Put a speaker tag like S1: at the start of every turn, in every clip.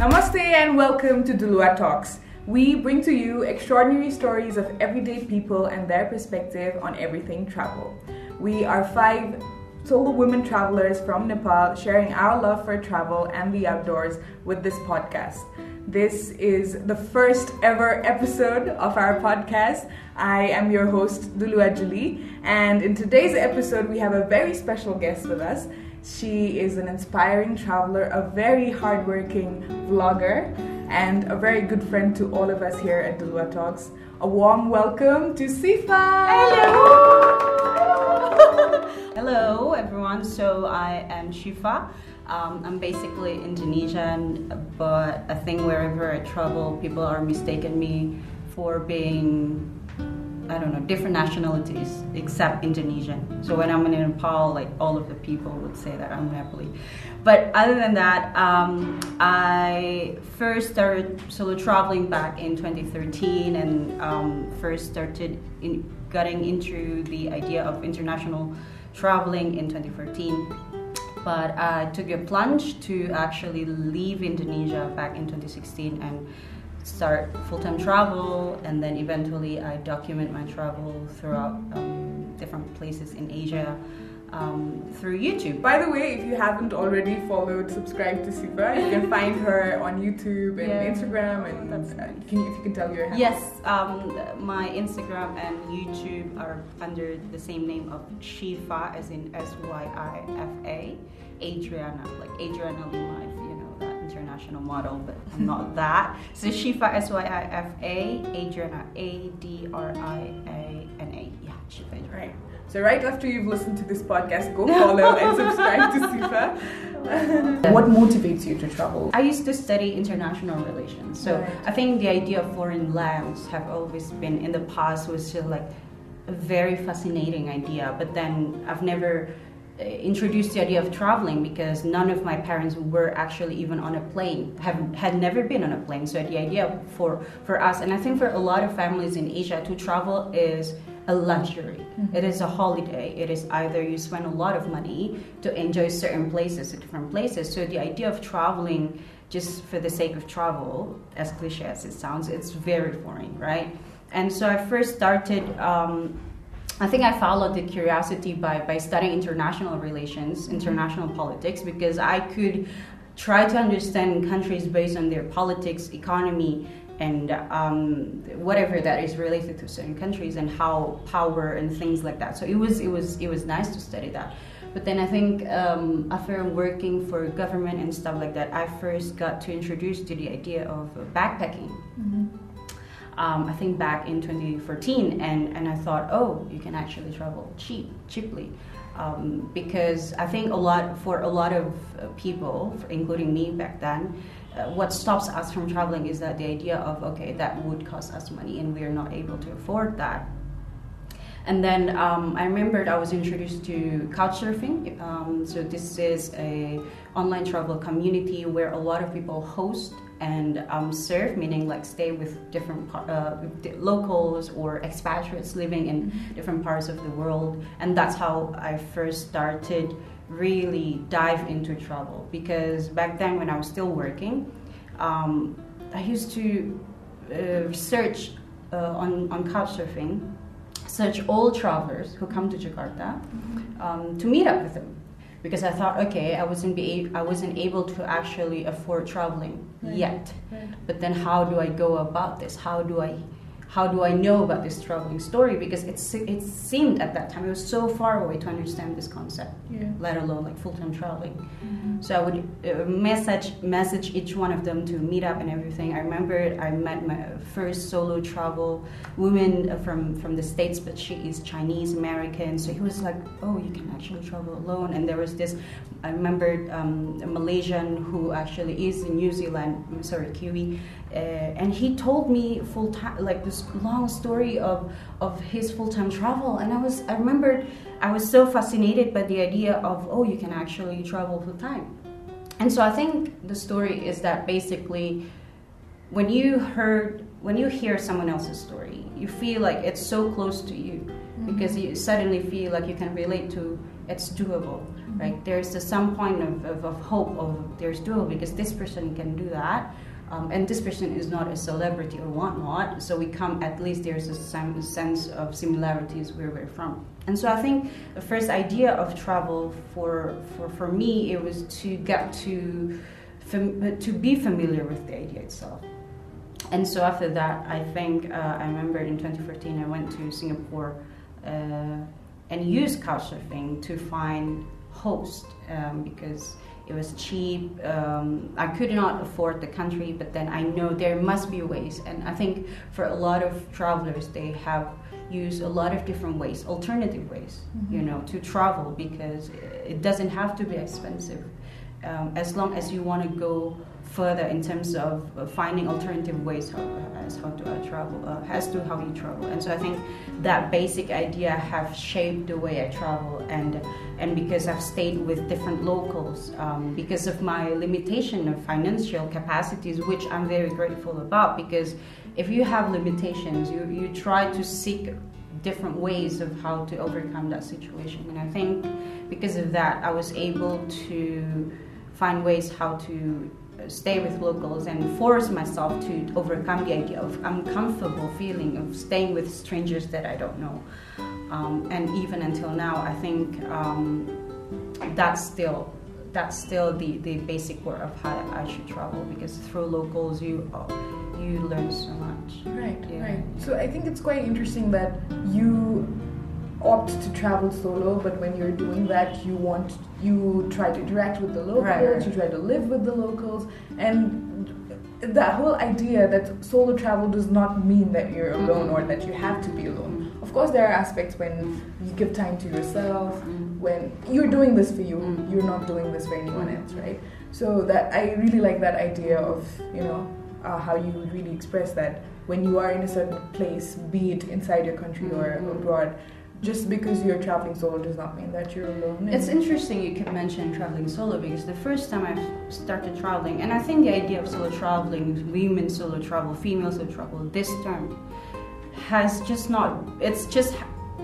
S1: Namaste and welcome to Dulua Talks. We bring to you extraordinary stories of everyday people and their perspective on everything travel. We are five solo women travelers from Nepal sharing our love for travel and the outdoors with this podcast. This is the first ever episode of our podcast. I am your host, Dulua Julie, and in today's episode, we have a very special guest with us. She is an inspiring traveler, a very hardworking vlogger, and a very good friend to all of us here at Dulua Talks. A warm welcome to Syifa!
S2: Hello! Hello, everyone. So I am Syifa. Um, I'm basically Indonesian, but I think wherever I travel, people are mistaken me for being, I don't know, different nationalities except Indonesian. So when I'm in Nepal, like all of the people would say that I'm Nepali. But other than that, um, I first started solo traveling back in 2013 and um, first started in, getting into the idea of international traveling in 2014 but I took a plunge to actually leave Indonesia back in 2016 and start full-time travel and then eventually I document my travel throughout um, different places in Asia um, through YouTube.
S1: By the way, if you haven't already followed, subscribe to Syifa. You can find her on YouTube and yeah. Instagram. And That's uh, can you, if you can tell your handle.
S2: Yes, um, my Instagram and YouTube are under the same name of Syifa, as in S Y I F A, Adriana, like Adriana Lima, international model, but I'm not that. So Syifa, S Y I F A, Adriana, A D R I A N A. Yeah, Syifa.
S1: Right. So right after you've listened to this podcast, go follow and subscribe to Syifa. what motivates you to travel?
S2: I used to study international relations. So right. I think the idea of foreign lands have always been in the past was just like a very fascinating idea. But then I've never introduced the idea of traveling because none of my parents were actually even on a plane have had never been on a plane so the idea for for us and i think for a lot of families in asia to travel is a luxury. Mm-hmm. It is a holiday. It is either you spend a lot of money to enjoy certain places, different places. So the idea of traveling just for the sake of travel, as cliche as it sounds, it's very foreign, right? And so I first started. Um, I think I followed the curiosity by, by studying international relations, mm-hmm. international politics, because I could try to understand countries based on their politics, economy, and um, whatever that is related to certain countries and how power and things like that. So it was it was it was nice to study that. But then I think um, after working for government and stuff like that, I first got to introduce to the idea of backpacking. Mm-hmm. Um, I think back in 2014, and, and I thought, oh, you can actually travel cheap, cheaply. Um, because I think a lot for a lot of uh, people, including me back then, uh, what stops us from traveling is that the idea of okay that would cost us money and we are not able to afford that and then um, I remembered I was introduced to Couchsurfing. Um, so this is a online travel community where a lot of people host and um, serve, meaning like stay with different uh, locals or expatriates living in different parts of the world. And that's how I first started really dive into travel because back then when I was still working, um, I used to uh, research uh, on, on couchsurfing, search all travelers who come to Jakarta mm-hmm. um, to meet up with them because I thought, okay, I wasn't be I wasn't able to actually afford traveling right. yet, right. but then how do I go about this? How do I how do I know about this traveling story? Because it's it seemed at that time it was so far away to understand this concept, yeah. let alone like full time traveling. Mm-hmm. So I would uh, message message each one of them to meet up and everything. I remember I met my first solo travel woman from from the states, but she is Chinese American. So he was like, oh, you can actually travel alone. And there was this I remember um, a Malaysian who actually is in New Zealand, sorry, Kiwi uh, and he told me full time like this long story of of his full time travel and I was I remembered I was so fascinated by the idea of oh you can actually travel full time and so I think the story is that basically when you heard when you hear someone else's story you feel like it's so close to you mm-hmm. because you suddenly feel like you can relate to it's doable right? There's a, some point of, of, of hope of there's doable because this person can do that. Um, and this person is not a celebrity or whatnot, so we come at least there's a sense of similarities where we're from. And so I think the first idea of travel for for, for me it was to get to to be familiar with the idea itself. And so after that, I think uh, I remember in 2014 I went to Singapore uh, and used Couchsurfing to find host um, because it was cheap. Um, I could not afford the country, but then I know there must be ways. And I think for a lot of travelers, they have used a lot of different ways, alternative ways, mm-hmm. you know, to travel because it doesn't have to be expensive. Um, as long as you want to go further in terms of uh, finding alternative ways how, as how to uh, travel, uh, as to how you travel. And so I think that basic idea have shaped the way I travel, and and because I've stayed with different locals, um, because of my limitation of financial capacities, which I'm very grateful about, because if you have limitations, you you try to seek different ways of how to overcome that situation, and I think because of that, I was able to find ways how to stay with locals and force myself to overcome the idea of uncomfortable feeling of staying with strangers that I don't know. Um, and even until now, I think um, that's still that's still the, the basic word of how I should travel because through locals you uh, you learn so much.
S1: Right, yeah. right. So I think it's quite interesting that you opt to travel solo, but when you're doing that, you want you try to interact with the locals, right. you try to live with the locals, and that whole idea that solo travel does not mean that you're alone or that you have to be alone. Of course, there are aspects when you give time to yourself, when you're doing this for you, mm-hmm. you're not doing this for anyone else, right? So that I really like that idea of you know uh, how you really express that when you are in a certain place, be it inside your country or mm-hmm. abroad just because you're traveling solo does not mean that you're alone.
S2: It's interesting you can mention traveling solo because the first time I started traveling, and I think the idea of solo traveling, women solo travel, female solo travel, this term has just not, it's just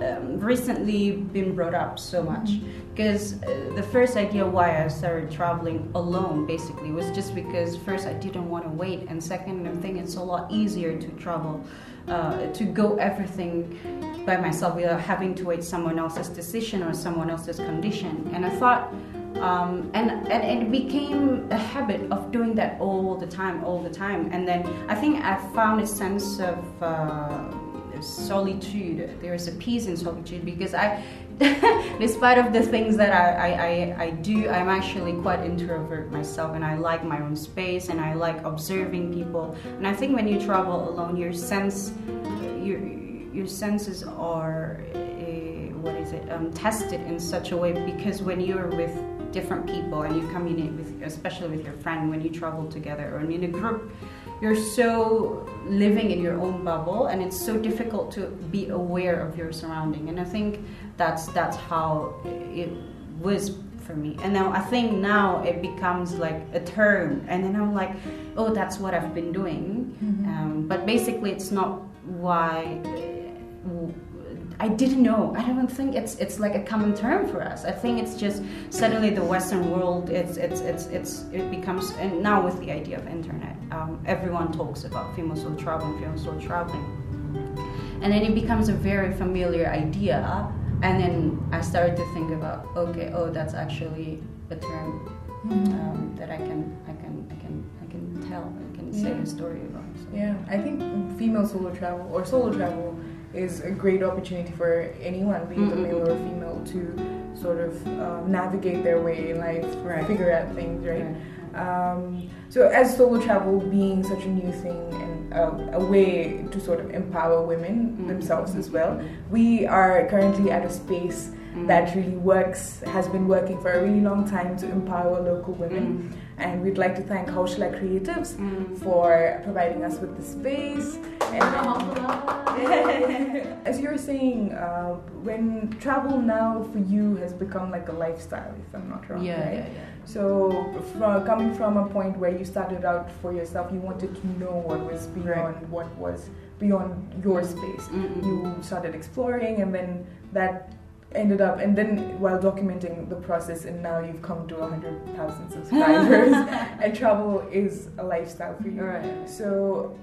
S2: um, recently been brought up so much because mm-hmm. uh, the first idea why I started traveling alone basically was just because first I didn't want to wait and second I think it's a lot easier to travel uh, to go everything by myself without having to wait someone else's decision or someone else's condition. And I thought, um, and, and it became a habit of doing that all the time, all the time. And then I think I found a sense of uh, solitude. There is a peace in solitude because I, despite of the things that I, I, I, do, I'm actually quite introvert myself, and I like my own space, and I like observing people. And I think when you travel alone, your sense, your your senses are uh, what is it um, tested in such a way because when you're with different people and you communicate with, especially with your friend, when you travel together or in a group you're so living in your own bubble and it's so difficult to be aware of your surrounding. And i think that's that's how it was for me. And now i think now it becomes like a term. And then i'm like oh that's what i've been doing. Mm-hmm. um, but basically it's not why I didn't know. I don't think it's it's like a common term for us. I think it's just suddenly the Western world. It's it's it's it's it becomes and now with the idea of internet, um, everyone talks about female solo traveling, female solo traveling, and then it becomes a very familiar idea. And then I started to think about okay, oh, that's actually a term mm-hmm. um, that I can I can I can I can tell I can say a story about.
S1: So. Yeah, I think female solo travel or solo travel is a great opportunity for anyone, be it mm-hmm. a male or female, to sort of um, navigate their way in life, right. figure out things, right? right. Um, so, as solo travel being such a new thing and uh, a way to sort of empower women mm-hmm. themselves as well, we are currently at a space mm-hmm. that really works, has been working for a really long time to empower local women. Mm-hmm. And we'd like to thank Haushla Creatives mm-hmm. for providing us with the space. As you were saying, uh, when travel now for you has become like a lifestyle, if I'm not wrong,
S2: yeah,
S1: right?
S2: Yeah, yeah.
S1: So, from, coming from a point where you started out for yourself, you wanted to know what was beyond right. what was beyond your space. Mm-hmm. You started exploring, and then that ended up and then while documenting the process and now you've come to 100,000 subscribers and travel is a lifestyle for you
S2: Right.
S1: so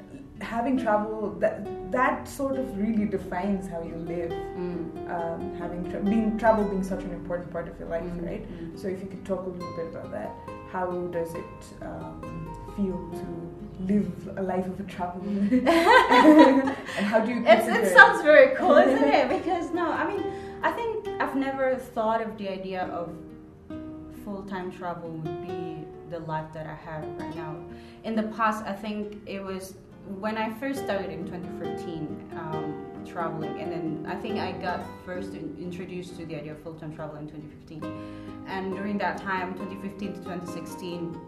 S1: having travel that that sort of really defines how you live
S2: Mm.
S1: um, having tra- being travel being such an important part of your life
S2: Mm,
S1: right
S2: mm.
S1: so if you could talk a little bit about that how does it um, feel to live a life of a traveler and how do you
S2: It's, it sounds very cool, isn't it? Because no, I mean, I think I've never thought of the idea of full time travel would be the life that I have right now. In the past, I think it was when I first started in 2013 um, traveling, and then I think I got first in, introduced to the idea of full time travel in 2015. And during that time, 2015 to 2016,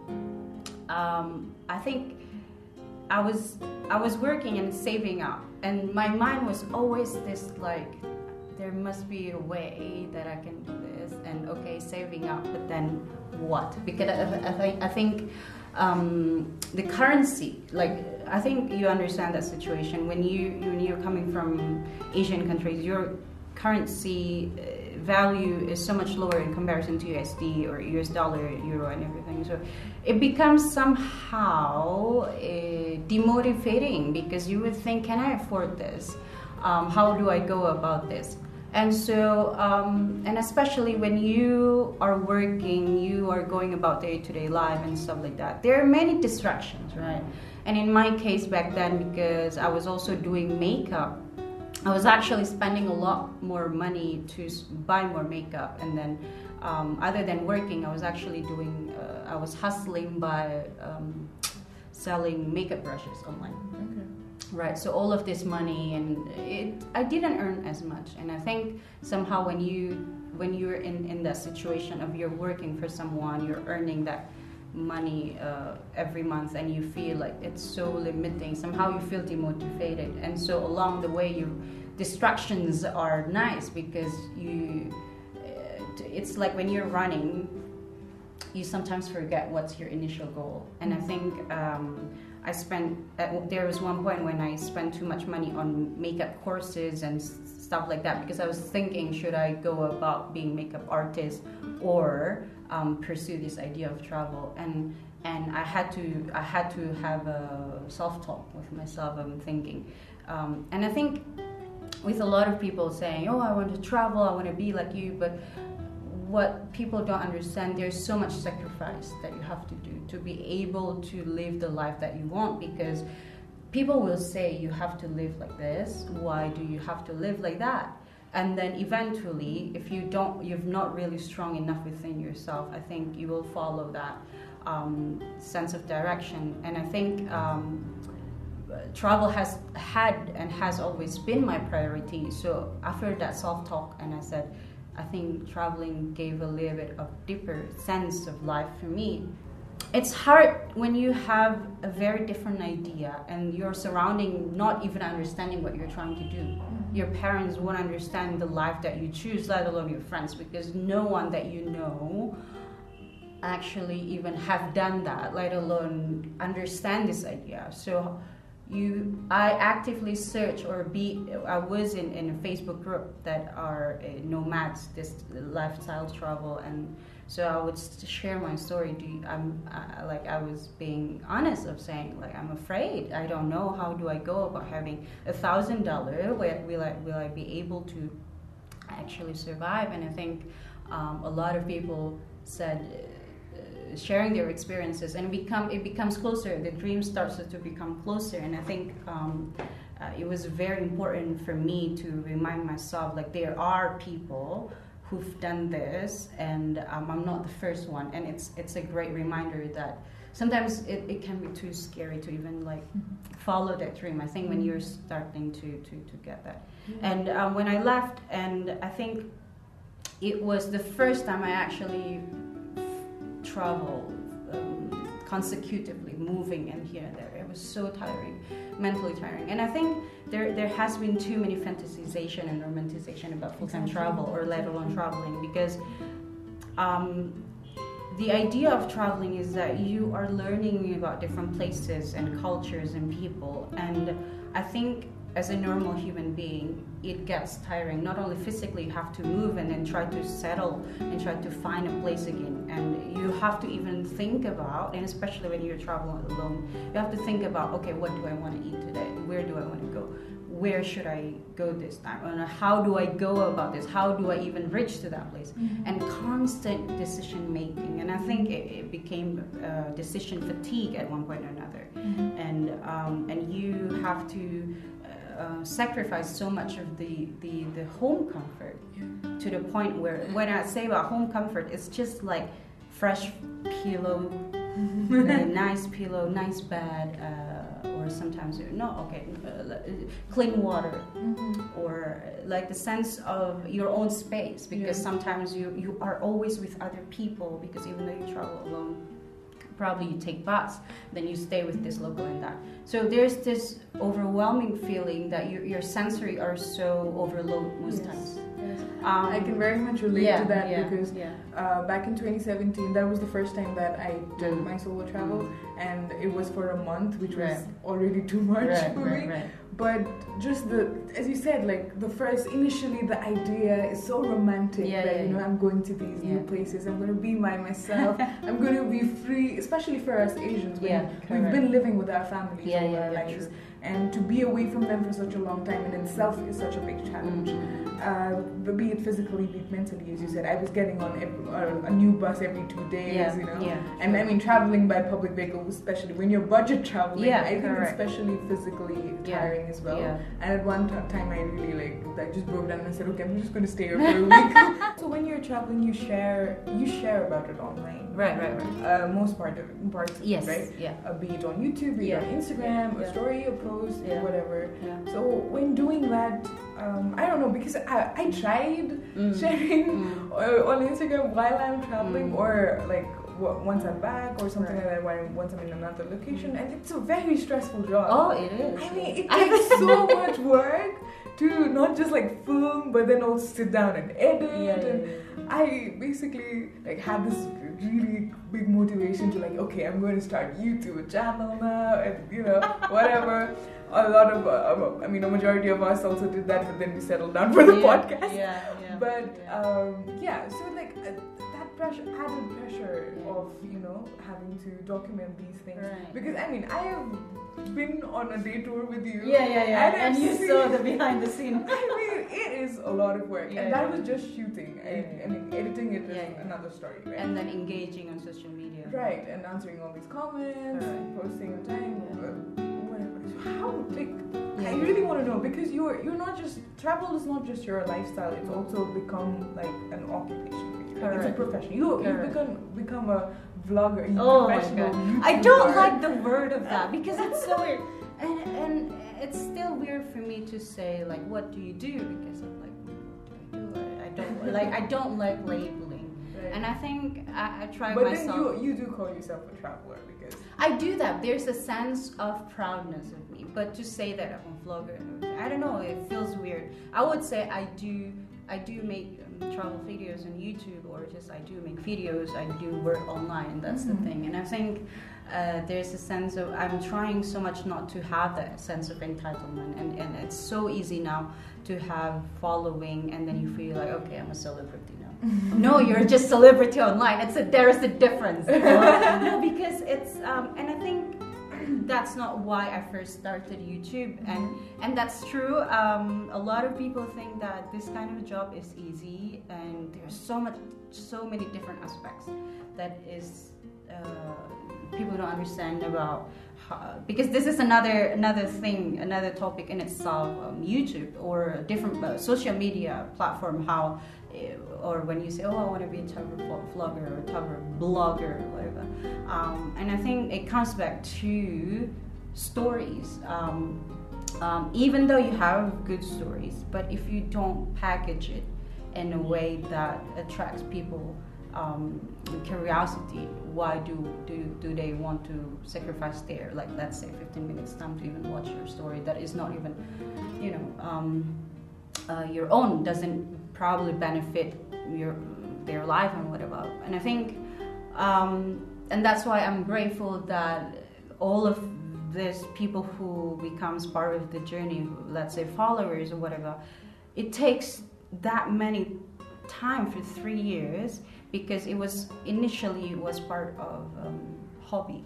S2: um, I think I was I was working and saving up, and my mind was always this like, there must be a way that I can do this, and okay, saving up, but then what? Because I, I think I think um, the currency, like I think you understand that situation when you when you're coming from Asian countries, your currency. Uh, value is so much lower in comparison to USD or US dollar, euro, and everything. So it becomes somehow uh, demotivating because you would think, can I afford this? Um, how do I go about this? And so, um, and especially when you are working, you are going about day to day life and stuff like that. There are many distractions, right? And in my case back then, because I was also doing makeup, I was actually spending a lot more money to buy more makeup, and then um, other than working, I was actually doing, uh, I was hustling by um, selling makeup brushes online.
S1: okay.
S2: Right. So all of this money, and it, I didn't earn as much, and I think somehow when you when you're in in that situation of you're working for someone, you're earning that money uh, every month, and you feel like it's so limiting. Somehow you feel demotivated, and so along the way, you distractions are nice because you. uh, It's like when you're running, you sometimes forget what's your initial goal, and I think. Um, I spent at, there was one point when I spent too much money on makeup courses and stuff like that because I was thinking should I go about being makeup artist or um, pursue this idea of travel and and I had to I had to have a self talk with myself. I'm thinking, um, and I think with a lot of people saying, "Oh, I want to travel. I want to be like you," but what people don't understand there's so much sacrifice that you have to do to be able to live the life that you want because people will say you have to live like this. Why do you have to live like that? And then eventually if you don't you're not really strong enough within yourself i think you will follow that um, sense of direction. And i think um, travel has had and has always been my priority. So after that self-talk and i said I think traveling gave a little bit of deeper sense of life for me. It's hard when you have a very different idea and your surrounding not even understanding what you're trying to do. Mm-hmm. Your parents won't understand the life that you choose, let alone your friends, because no one that you know actually even have done that, let alone understand this idea. So you i actively search or be i was in, in a facebook group that are uh, nomads this lifestyle travel and so i would share my story. Do you, i'm like i was being honest of saying like i'm afraid. I don't know how do i go about having a thousand dollar will i will i be able to actually survive? And i think um, a lot of people said sharing their experiences and become it becomes closer. The dream starts to become closer and i think um, uh, it was very important for me to remind myself like there are people who've done this and um, i'm not the first one. And it's it's a great reminder that sometimes it, it can be too scary to even like follow that dream i think when you're starting to to, to get that. And um, when i left and i think it was the first time i actually travel um, consecutively, moving and here and there. It was so tiring, mentally tiring. And I think there there has been too many fantasization and romanticization about full time
S1: Exactly.
S2: travel, or let alone traveling, because um, the idea of traveling is that you are learning about different places and cultures and people. And I think as a normal human being, it gets tiring. Not only physically, you have to move and then try to settle and try to find a place again. And you have to even think about, and especially when you're traveling alone, you have to think about, okay, what do I want to eat today? Where do I want to go? Where should I go this time? And how do I go about this? How do I even reach to that place?
S1: Mm-hmm.
S2: And constant decision making. And I think it, it became uh, decision fatigue at one point or another.
S1: Mm-hmm.
S2: And um, and you have to uh, sacrifice so much of the, the, the home comfort
S1: Yeah.
S2: to the point where when I say about home comfort, it's just like fresh pillow, nice pillow, nice bed, uh, or sometimes no, okay, uh, clean water,
S1: Mhm.
S2: or uh, like the sense of your own space. Because
S1: Yeah.
S2: sometimes you you are always with other people. Because even though you travel alone, probably you take bus, then you stay with this local and that. So there's this overwhelming feeling that your your sensory are so overloaded most
S1: Yes.
S2: times.
S1: Yes.
S2: Um,
S1: I can very much relate
S2: yeah,
S1: to that
S2: yeah,
S1: because
S2: yeah.
S1: uh, back in 2017, that was the first time that I did
S2: Mm.
S1: my solo travel, and it was for a month, which was already too much
S2: right,
S1: for
S2: right,
S1: me. But just the, as you said, like the first, initially the idea is so romantic
S2: Yeah,
S1: that
S2: yeah,
S1: you know
S2: yeah.
S1: I'm going to these new places, I'm going to be my myself, I'm going to be free, especially for us Asians. When
S2: Yeah,
S1: we've been living with our families all our lives. And to be away from them for such a long time in itself is such a big challenge. Uh, be it physically, be it mentally, as you said, I was getting on every, uh, a new bus every two days,
S2: Yeah,
S1: you know.
S2: yeah,
S1: And I mean, traveling by public vehicle, especially when you're budget traveling,
S2: Yeah,
S1: I think
S2: correct.
S1: especially physically
S2: Yeah,
S1: tiring as well.
S2: yeah.
S1: And at one t- time, I really like, I just broke down and I said, okay, I'm just going to stay here for a week. so when you're traveling, you share, you share about it online.
S2: Right, right, right.
S1: Uh, most part of parts,
S2: Yes,
S1: right?
S2: yeah,
S1: Uh, be it on YouTube, be it
S2: Yeah,
S1: on Instagram,
S2: yeah,
S1: a story, a post,
S2: Yeah.
S1: whatever. So when doing that, um, I don't know because I, I tried
S2: Mm.
S1: sharing
S2: Mm.
S1: on Instagram while I'm traveling
S2: Mm.
S1: or like once I'm back or something
S2: Right.
S1: like that when once I'm in another location and it's a very stressful job.
S2: Oh, it is.
S1: I mean, it takes so much work to not just like film but then also sit down and edit
S2: Yeah, yeah,
S1: and
S2: yeah.
S1: I basically like had this really big motivation to like okay I'm going to start YouTube channel now and you know whatever a lot of uh, I mean a majority of us also did that but then we settled down for the
S2: Yeah,
S1: podcast
S2: Yeah, yeah.
S1: but
S2: yeah.
S1: um, yeah so like uh, pressure added pressure of you know having to document these things
S2: Right.
S1: because I mean I have been on a day tour with you
S2: yeah, yeah, yeah.
S1: and
S2: And, you
S1: seen-
S2: saw the behind the scene.
S1: I mean, it is a lot of work,
S2: Yeah,
S1: and that
S2: yeah.
S1: was just shooting.
S2: Yeah,
S1: I,
S2: yeah.
S1: I mean, editing it is another story, right?
S2: And then engaging on social media.
S1: right, and answering all these comments,
S2: Right.
S1: posting on time, uh. So how, like, I really want to know because you're you're not just travel is not just your lifestyle; it's also become like an occupation. for you. It's a profession. You you
S2: Correct.
S1: become become a vlogger.
S2: Oh my god. I don't like the word of that because it's so weird. And and it's still weird for me to say like what do you do because I'm like what do I do? I, I don't like I don't like labeling.
S1: Right.
S2: And I think I, I try
S1: but
S2: myself.
S1: then you you do call yourself a traveler because
S2: I do that. There's a sense of proudness of me, but to say that I'm a vlogger, I don't know. It feels weird. I would say I do. I do make um, travel videos on YouTube, or just I do make videos. I do work online. That's
S1: Mhm.
S2: the thing, and I think uh, there's a sense of I'm trying so much not to have that sense of entitlement, and, and it's so easy now to have following, and then you feel like okay, I'm a celebrity. no, you're just celebrity online. It's a there's a difference. no, because it's um, and I think that's not why I first started YouTube, and and that's true. Um, a lot of people think that this kind of job is easy, and there's so much, so many different aspects that is uh, people don't understand about. Because this is another another thing, another topic in itself. Um, YouTube or a different uh, social media platform. How eh, or when you say, "Oh, I want to be a travel vlogger or travel blogger," or whatever. Um, and I think it comes back to stories. Um, um, even though you have good stories, but if you don't package it in a way that attracts people um, curiosity, why do, do do they want to sacrifice their like let's say 15 minutes time to even watch your story that is not even you know um, uh, your own doesn't probably benefit your their life and whatever. And I think, um, and that's why I'm grateful that all of there's people who becomes part of the journey, let's say followers or whatever, it takes that many time for three years because it was initially it was part of um, hobby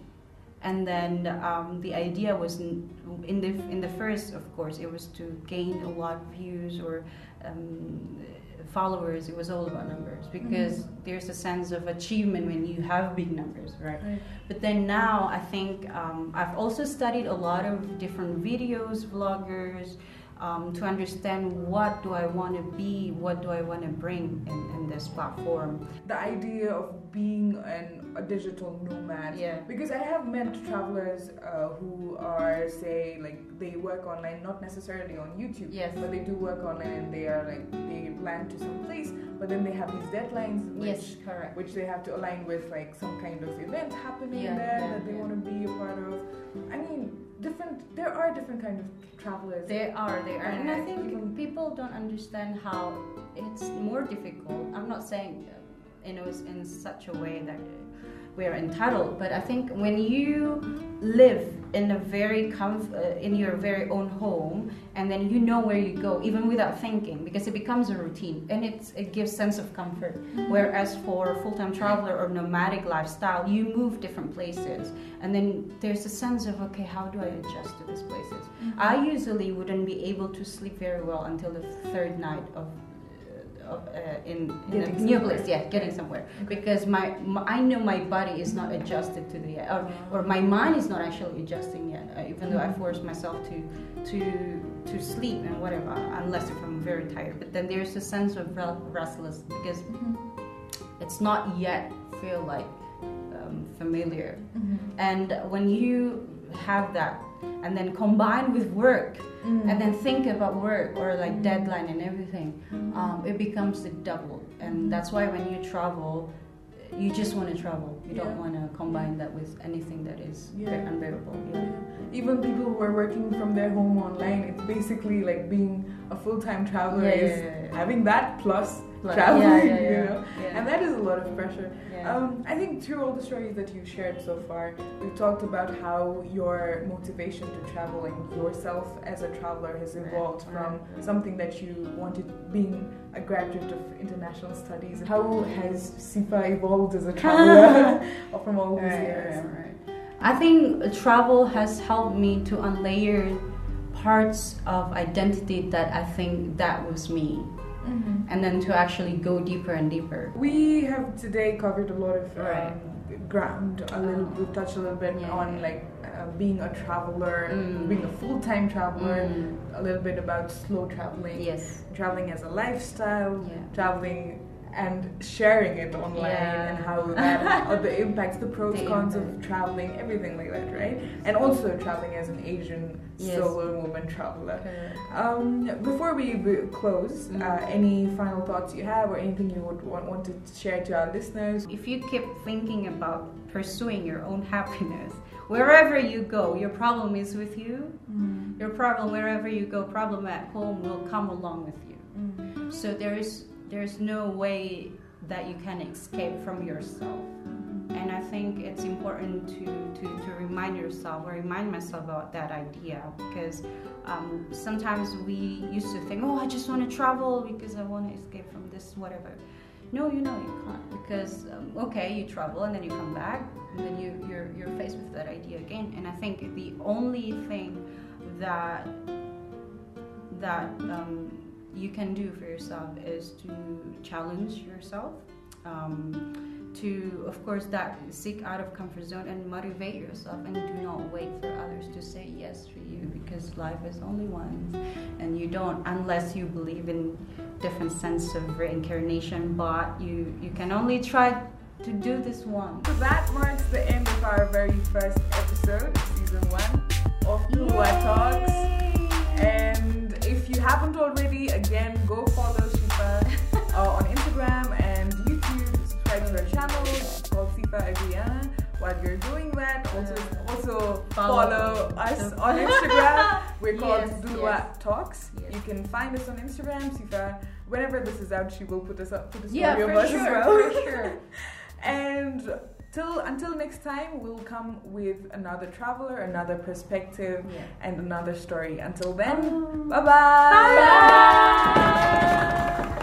S2: and then um, the idea was in, in, the in the first of course it was to gain a lot of views or um, followers it was all about numbers because mm-hmm. there's a sense of achievement when you have big numbers right, right. but then now i think um, i've also studied a lot of different videos vloggers um, to understand what do I want to be, what do I want to bring in, in this platform.
S1: The idea of being an, a digital nomad.
S2: Yeah.
S1: Because I have met travelers uh, who are, say, like they work online, not necessarily on YouTube,
S2: yes.
S1: but they do work online and they are like, they land to some place, but then they have these deadlines, which,
S2: yes, correct.
S1: which they have to align with like some kind of event happening yeah, there yeah, that they yeah. want to be a part of. I mean, different there are different kind of travelers.
S2: There are there are. And i think people don't understand how it's more difficult. I'm not saying uh, you know in such a way that we're entitled but i think when you live in a very comf- uh, in your very own home and then you know where you go even without thinking because it becomes a routine and it's, it gives sense of comfort mm-hmm. whereas for full-time traveler or nomadic lifestyle you move different places and then there's a sense of okay how do i adjust to these places mm-hmm. i usually wouldn't be able to sleep very well until the third night of of, uh, in, in a new place. Yeah, getting somewhere because my, my, I know my body is not adjusted to the or, or my mind is not actually adjusting yet. Uh, even though I force myself to to to sleep and whatever, unless if I'm very tired. But then there's a sense of restless because mm-hmm. it's not yet feel like um, familiar. Mm-hmm. And when you have that and then combine with work mm. and then think about work or like mm. deadline and everything mm. um, it becomes the double and that's why when you travel you just want to travel you yeah. don't want to combine that with anything that is yeah. unbearable yeah.
S1: even people who are working from their home online it's basically like being a full-time traveler is having that plus like, traveling, yeah, yeah, yeah, you know, and that is a lot of pressure. Um, I think through all the stories that you've shared so far, we've talked about how your motivation to traveling yourself as a traveler has evolved right, from right. something that you wanted, being a graduate of international studies. How has Syifa evolved as a traveler from all these right, years?
S2: I think travel has helped me to unlayer parts of identity that I think that was me mm-hmm. and then to actually go deeper and deeper.
S1: We have today covered a lot of right. um, ground. A little, oh. we've touched a little bit yeah, on yeah. like uh, being a traveler, mm. being a full-time traveler, mm. a little bit about slow traveling,
S2: yes,
S1: traveling as a lifestyle, yeah. traveling and sharing it online yeah. and how that or the impacts the pros the cons impact. of traveling everything like that right and also traveling as an asian yes. solo woman traveler um, before we close mm-hmm. uh, any final thoughts you have or anything you would want, want to share to our listeners
S2: if you keep thinking about pursuing your own happiness wherever you go your problem is with you mm-hmm. your problem wherever you go problem at home will come along with you mm-hmm. so there is there's no way that you can escape from yourself. And i think it's important to, to, to remind yourself or remind myself about that idea because um, sometimes we used to think oh i just want to travel because i want to escape from this whatever. No you know you can't because um, okay you travel and then you come back and then you, you're, you're faced with that idea again. And i think the only thing that that um, you can do for yourself is to challenge yourself um, to of course that seek out of comfort zone and motivate yourself and do not wait for others to say yes for you because life is only once and you don't unless you believe in different sense of reincarnation but you you can only try to do this one
S1: so that marks the end of our very first episode season one of Lua Talks haven't already, again, go follow Syifa uh, on Instagram and YouTube. Subscribe to her channel. It's called Syifa Adriana. While you're doing that, also also follow, follow us on Instagram. We're called yes, Dulua yes. Talks. Yes. You can find us on Instagram. Syifa, whenever this is out, she will put us up, put story
S2: yeah,
S1: of us
S2: sure,
S1: as well.
S2: For sure.
S1: and till until next time, we'll come with another traveler, another perspective,
S2: Yeah.
S1: and another story. Until then,
S2: Um,
S1: bye bye.
S2: Bye.